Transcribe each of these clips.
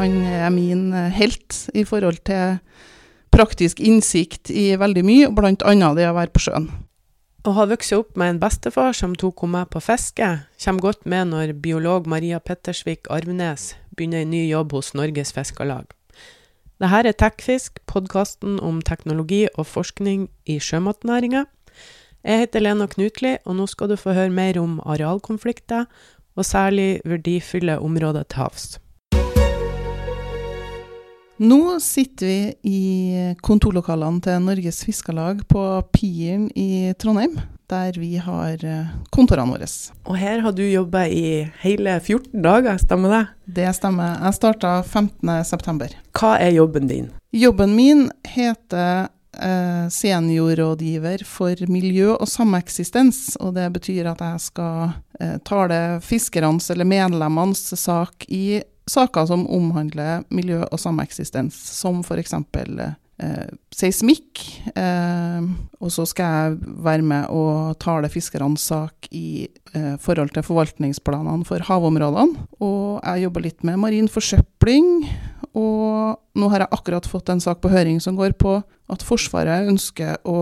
han er min eh, helt i forhold til praktisk innsikt i veldig mye, bl.a. det å være på sjøen. Å ha vokst opp med en bestefar som tok henne med på fiske, kommer godt med når biolog Maria Pettersvik Arvnes begynner en ny jobb hos Norges Fiskarlag. Dette er Tekfisk, podkasten om teknologi og forskning i sjømatnæringa. Jeg heter Lena Knutli, og nå skal du få høre mer om arealkonflikter, og særlig verdifulle områder til havs. Nå sitter vi i kontorlokalene til Norges Fiskarlag på Piren i Trondheim, der vi har eh, kontorene våre. Og her har du jobba i hele 14 dager, stemmer det? Det stemmer. Jeg starta 15.9. Hva er jobben din? Jobben min heter eh, seniorrådgiver for miljø og sameksistens. Og det betyr at jeg skal eh, tale fiskernes eller medlemmenes sak i saker som omhandler miljø og sameksistens, som f.eks. Eh, seismikk. Eh, og så skal jeg være med og tale fiskernes sak i eh, forhold til forvaltningsplanene for havområdene. Og jeg jobber litt med marin forsøpling. Og nå har jeg akkurat fått en sak på høring som går på at Forsvaret ønsker å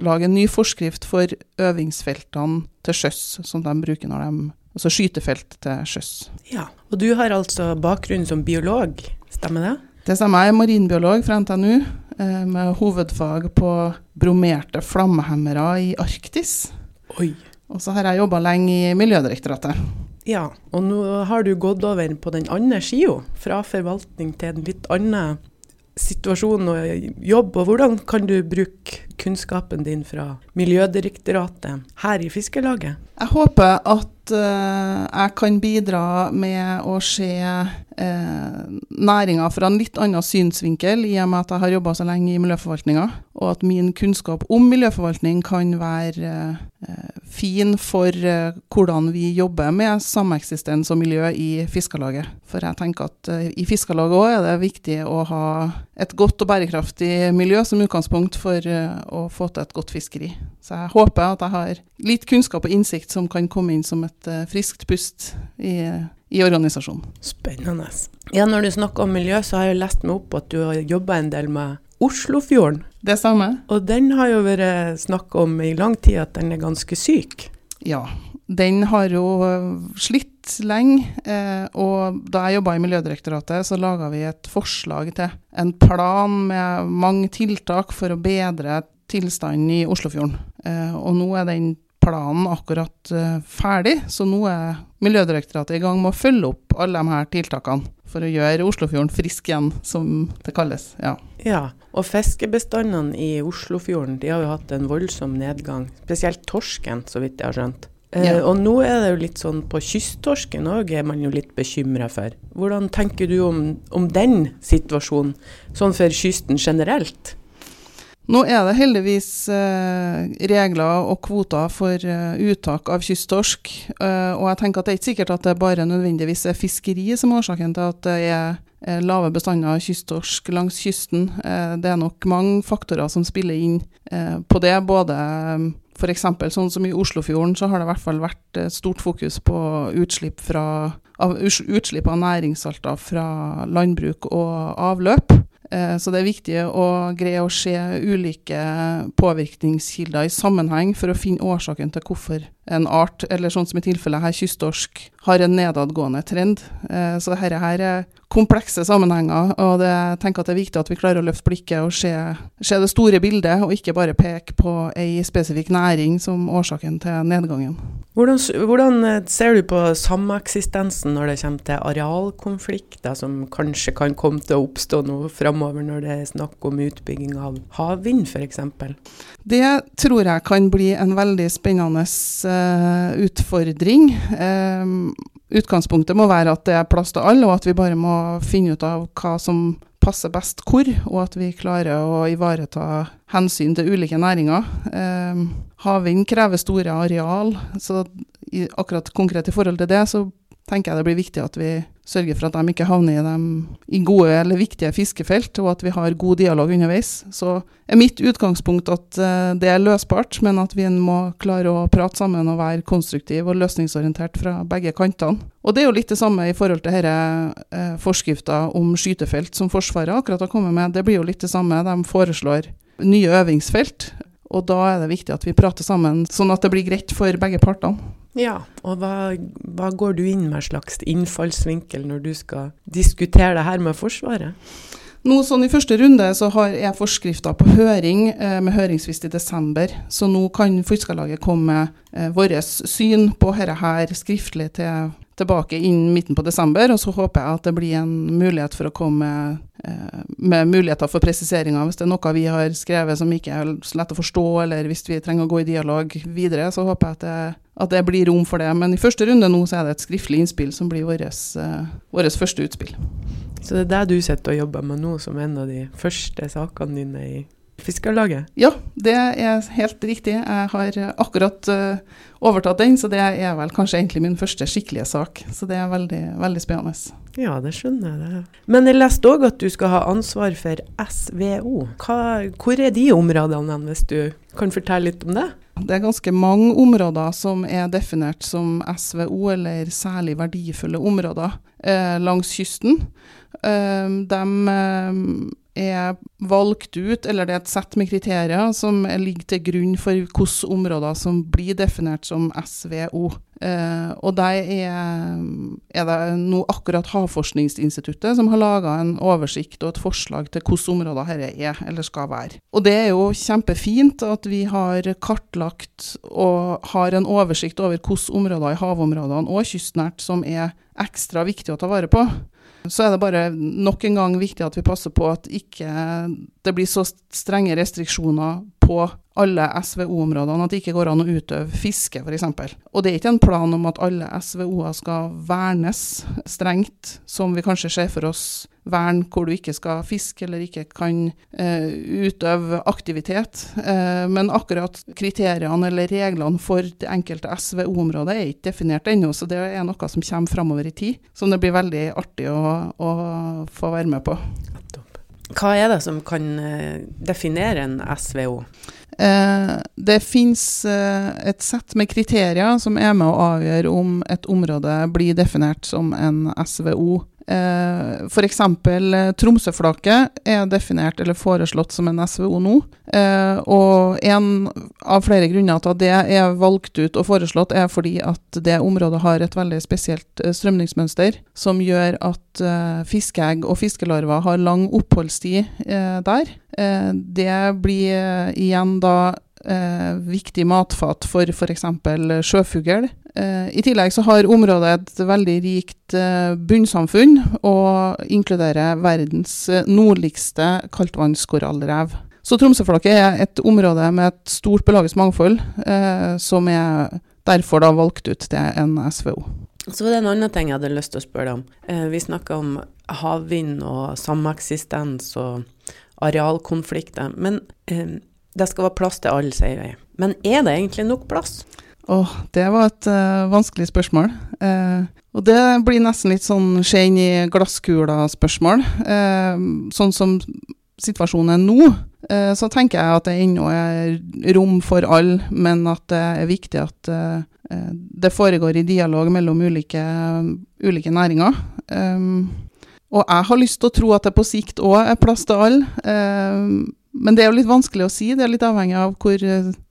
lage en ny forskrift for øvingsfeltene til sjøs, som de bruker når de Altså skytefelt til sjøs. Ja, Og du har altså bakgrunn som biolog, stemmer det? Det stemmer. Jeg er marinbiolog fra NTNU, eh, med hovedfag på bromerte flammehemmere i Arktis. Oi. Og så har jeg jobba lenge i Miljødirektoratet. Ja, og nå har du gått over på den andre sida, fra forvaltning til en litt annen situasjon og jobb. Og hvordan kan du bruke kunnskapen din fra Miljødirektoratet her i Fiskerlaget? Jeg håper at uh, jeg kan bidra med å se uh, næringa fra en litt annen synsvinkel, i og med at jeg har jobba så lenge i miljøforvaltninga, og at min kunnskap om miljøforvaltning kan være eh, fin for hvordan vi jobber med sameksistens og miljø i Fiskarlaget. For jeg tenker at i Fiskarlaget òg er det viktig å ha et godt og bærekraftig miljø som utgangspunkt for å få til et godt fiskeri. Så jeg håper at jeg har litt kunnskap og innsikt som kan komme inn som et uh, friskt pust i, i, organisasjonen. Spennende. Ja, når du snakker om miljø, så har jeg lest meg opp at du har jobba en del med Oslofjorden. Det stemmer. Og den har jo vært snakk om i lang tid at den er ganske syk. Ja, den har jo eh, slitt lenge. Eh, og da jeg jobba i Miljødirektoratet, så laga vi et forslag til en plan med mange tiltak for å bedre tilstanden i Oslofjorden. Eh, og nå er den planen akkurat eh, ferdig, så nå er Miljødirektoratet i gang med å følge opp alle de her tiltakene for å gjøre Oslofjorden frisk igjen, som det kalles. Ja. ja, og fiskebestandene i Oslofjorden de har jo hatt en voldsom nedgang, spesielt torsken, så vidt jeg har skjønt. Ja. Uh, og nå er det jo litt sånn på kysttorsken òg er man jo litt bekymra for. Hvordan tenker du om, om den situasjonen, sånn for kysten generelt? Nå er det heldigvis eh, regler og kvoter for eh, uttak av kysttorsk. Eh, og jeg tenker at det er ikke sikkert at det bare nødvendigvis er fiskeri som er årsaken til at det er lave bestander av kysttorsk langs kysten. Det er nok mange faktorer som spiller inn på det. Både f.eks. sånn som i Oslofjorden, så har det i hvert fall vært stort fokus på utslipp, fra, av, utslipp av næringssalter fra landbruk og avløp. Eh, så det er viktig å greie å se ulike påvirkningskilder i sammenheng for å finne årsaken til hvorfor en art, eller sånn som i tilfellet her kysttorsk, har en nedadgående trend. Eh, så dette her er komplekse sammenhenger, og det, jeg tenker at det er viktig at vi klarer å løfte blikket og se, se det store bildet, og ikke bare peke på ei spesifikk næring som årsaken til nedgangen. Hvordan, hvordan eh, ser du på sameksistensen når det kommer til arealkonflikter som kanskje kan komme til å oppstå nå framover når det er snakk om utbygging av havvind f.eks.? Det tror jeg kan bli en veldig spennende uh, utfordring. Um, utgangspunktet må være at det er plass til alle, og at vi bare må finne ut av hva som passer best hvor, og at vi klarer å ivareta hensyn til ulike næringer. Eh, havvind krever store areal, så i, akkurat konkret i forhold til det, så tenker jeg det blir viktig at vi sørge for at de ikke havner i, dem, i gode eller viktige fiskefelt, og at vi har god dialog underveis. Så er mitt utgangspunkt at uh, det er løsbart, men at vi må klare å prate sammen og være konstruktiv og løsningsorientert fra begge kantene. Og det er jo litt det samme i forhold til denne forskrifta om skytefelt som Forsvaret akkurat har kommet med. Det blir jo litt det samme. De foreslår nye øvingsfelt. Og da er det viktig at vi prater sammen, sånn at det blir greit for begge partene. Ja, og hva, hva, går du inn med slags innfallsvinkel når du skal diskutere det her med Forsvaret? Nå sånn I første runde så har jeg forskrifter på høring eh, med høringsfrist i desember. Så nå kan Fiskarlaget komme med eh, vårt syn på dette her skriftlig til, tilbake innen midten på desember. Og så håper jeg at det blir en mulighet for å komme med, med muligheter for presiseringer. Hvis det er noe vi har skrevet som ikke er så lett å forstå, eller hvis vi trenger å gå i dialog videre, så håper jeg at det at det blir rom for det. Men i første runde nå så er det et skriftlig innspill som blir vårt uh, første utspill. Så det er det du sitter og jobber med nå, som en av de første sakene dine i Fiskarlaget? Ja, det er helt riktig. Jeg har akkurat uh, overtatt den, så det er vel kanskje egentlig min første skikkelige sak. Så det er veldig, veldig spennende. Ja, det skjønner jeg. det. Men jeg leste òg at du skal ha ansvar for SVO. Hva, hvor er de områdene, hvis du kan fortelle litt om det? Det er ganske mange områder som er definert som SVO, eller særlig verdifulle områder, eh, langs kysten. Eh, de eh, er valgt ut, eller det er et sett med kriterier som ligger til grunn for hvilke områder som blir definert som SVO. Eh, og der er, er, det nå akkurat Havforskningsinstituttet som har laga en oversikt og et forslag til hvilke områder dette er, eller skal være. Og det er jo kjempefint at vi har kartlagt og har en oversikt over hvilke områder i havområdene og kystnært som er ekstra viktig å ta vare på. Så er det bare nok en gang viktig at vi passer på at ikke det blir så strenge restriksjoner på alle SVO-områdene at det ikke går an å utøve fiske, f.eks. Og det er ikke en plan om at alle SVO-er skal vernes strengt, som vi kanskje ser for oss vern hvor du ikke skal fiske eller ikke kan eh, utøve aktivitet. Eh, men akkurat kriteriene eller reglene for det enkelte SVO-området er ikke definert ennå, så det er noe som kommer framover i tid, som det blir veldig artig å, å få være med på. Hva er det som kan eh, definere en SVO? Eh, det finnes eh, et sett med kriterier som er med å avgjøre om et område blir definert som en SVO Eh, F.eks. Eh, Tromsøflaket er definert eller foreslått som en SVO nå. Eh, og en av flere grunner til at det er valgt ut og foreslått, er fordi at det området har et veldig spesielt strømningsmønster, som gjør at fiskeegg og fiskelarver har lang oppholdstid der. det blir igjen da eh, viktig matfat for f.eks. sjøfugl. Eh, I tillegg så har området et veldig rikt eh, bunnsamfunn, og inkluderer verdens eh, nordligste kaldtvannskorallrev. Så Tromsøflaket er et område med et stort pelagisk mangfold, som er derfor da valgt ut til en SVO. Så var det en annen ting jeg hadde lyst til å spørre deg om. Vi snakka om havvind og sameksistens og arealkonflikter. Men det skal være plass til alle, sier vi. Men er det egentlig nok plass? Åh, det var et uh, vanskelig spørsmål. Uh, og det blir nesten litt sånn skje inn i glasskula-spørsmål. Uh, sånn som situasjonen er nå, så tenker jeg at det ennå er rom for alle, men at det er viktig at det foregår i dialog mellom ulike, ulike næringer. Og jeg har lyst til å tro at det på sikt òg er plass til alle. Men det er jo litt vanskelig å si. Det er litt avhengig av hvor,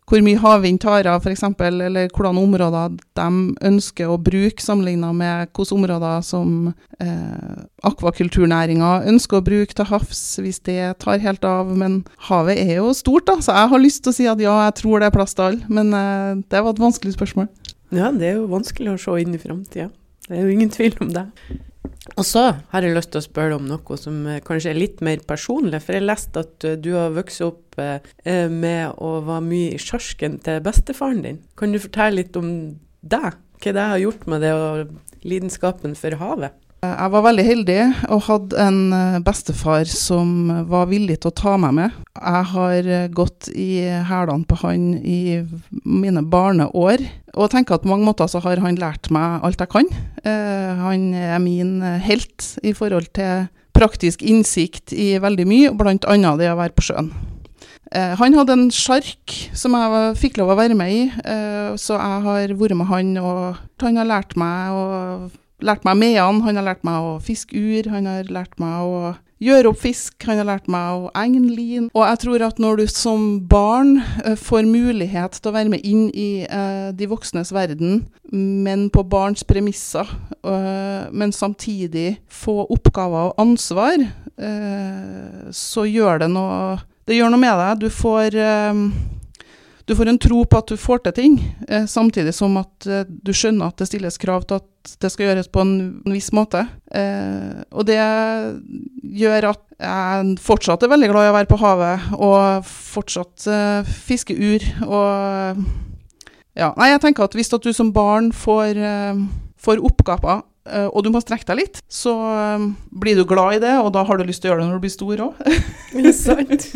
hvor mye havvind tar av, f.eks., eller hvordan områder de ønsker å bruke, sammenlignet med hvilke områder som eh, akvakulturnæringa ønsker å bruke til havs, hvis det tar helt av. Men havet er jo stort, da, så jeg har lyst til å si at ja, jeg tror det er plass til alle. Men eh, det var et vanskelig spørsmål. Ja, det er jo vanskelig å se inn i framtida. Det er jo ingen tvil om det. Og så har jeg lyst til å spørre om noe som eh, kanskje er litt mer personlig. For jeg leste at eh, du har vokst opp eh, med å være mye i sjarsken til bestefaren din. Kan du fortelle litt om det? Hva det har gjort med det og lidenskapen for havet? Jeg var veldig heldig og hadde en eh, bestefar som var villig til å ta meg med. Jeg har eh, gått i hælene på han i mine barneår, og tenker at på mange måter så har han lært meg alt jeg kan. Eh, han er min helt i forhold til praktisk innsikt i veldig mye, bl.a. det å være på sjøen. Han hadde en sjark som jeg fikk lov å være med i, så jeg har vært med han, og han har lært meg å lært meg meene, han har lært meg å fiske ur, han har lært meg å gjøre opp fisk, han har lært meg å egne lin. Og jeg tror at når du som barn uh, får mulighet til å være med inn i uh, de voksnes verden, men på barns premisser, uh, men samtidig få oppgaver og ansvar, så gjør det noe Det gjør noe med deg. Du får du får en tro på at du får til ting, eh, samtidig som at eh, du skjønner at det stilles krav til at det skal gjøres på en, viss måte. Eh, og det gjør at jeg fortsatt er veldig glad i å være på havet, og fortsatt eh, fiske ur. Og ja, nei, jeg tenker at hvis at du som barn får, eh, får oppgaver eh, og du må strekke deg litt, så blir du glad i det, og da har du lyst til å gjøre det når du blir stor òg. sant.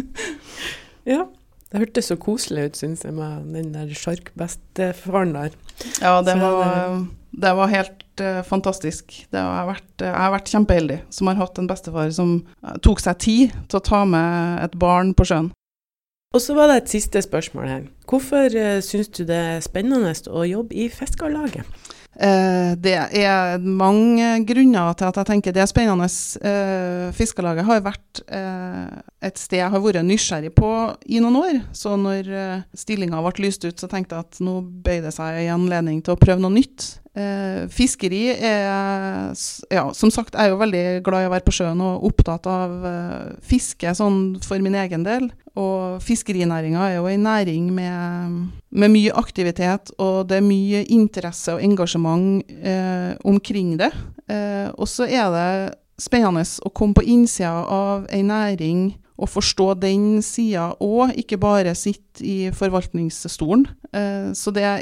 Ja. Det hørtes så koselig ut, syns jeg, med den der sjarkbestefaren der. Ja, det var, det var helt fantastisk. Har vært, uh, jeg har vært kjempeheldig som har hatt en bestefar som uh, tok seg tid til å ta med et barn på sjøen. Og så var det et siste spørsmål her. Hvorfor syns du det er spennende å jobbe i Fiskarlaget? Eh, det er mange grunner til at jeg tenker det er spennende. Eh, Fiskarlaget har vært eh, et sted jeg har vært nysgjerrig på i noen år. Så når eh, stillinga ble lyst ut, så tenkte jeg at nå bøyde det seg en anledning til å prøve noe nytt. Eh, fiskeri er Ja, som sagt, jeg er jo veldig glad i å være på sjøen og opptatt av eh, fiske sånn for min egen del. Og fiskerinæringa er jo en næring med, med, mye aktivitet, og det er mye interesse og engasjement eh, omkring det. Eh, og så er det spennende å komme på innsida av ei næring og forstå den sida òg, ikke bare sitte i forvaltningsstolen. Eh, så det er,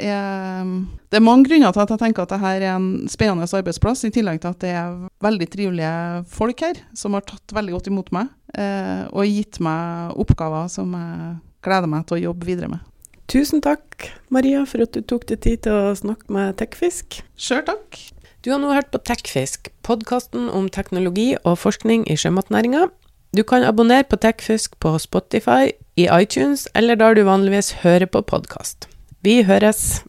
det er mange grunner til at jeg tenker at dette er en spennende arbeidsplass, i tillegg til at det er veldig trivelige folk her, som har tatt veldig godt imot meg, eh, og gitt meg oppgaver som jeg gleder meg til å jobbe videre med. Tusen takk, Maria, for at du tok deg tid til å snakke med Tekfisk. Sjøl takk. Du har nå hørt på Tekfisk, podkasten om teknologi og forskning i sjømatnæringa. Du kan abonnere på TechFusk på Spotify, i iTunes eller der du vanligvis hører på podkast. Vi høres!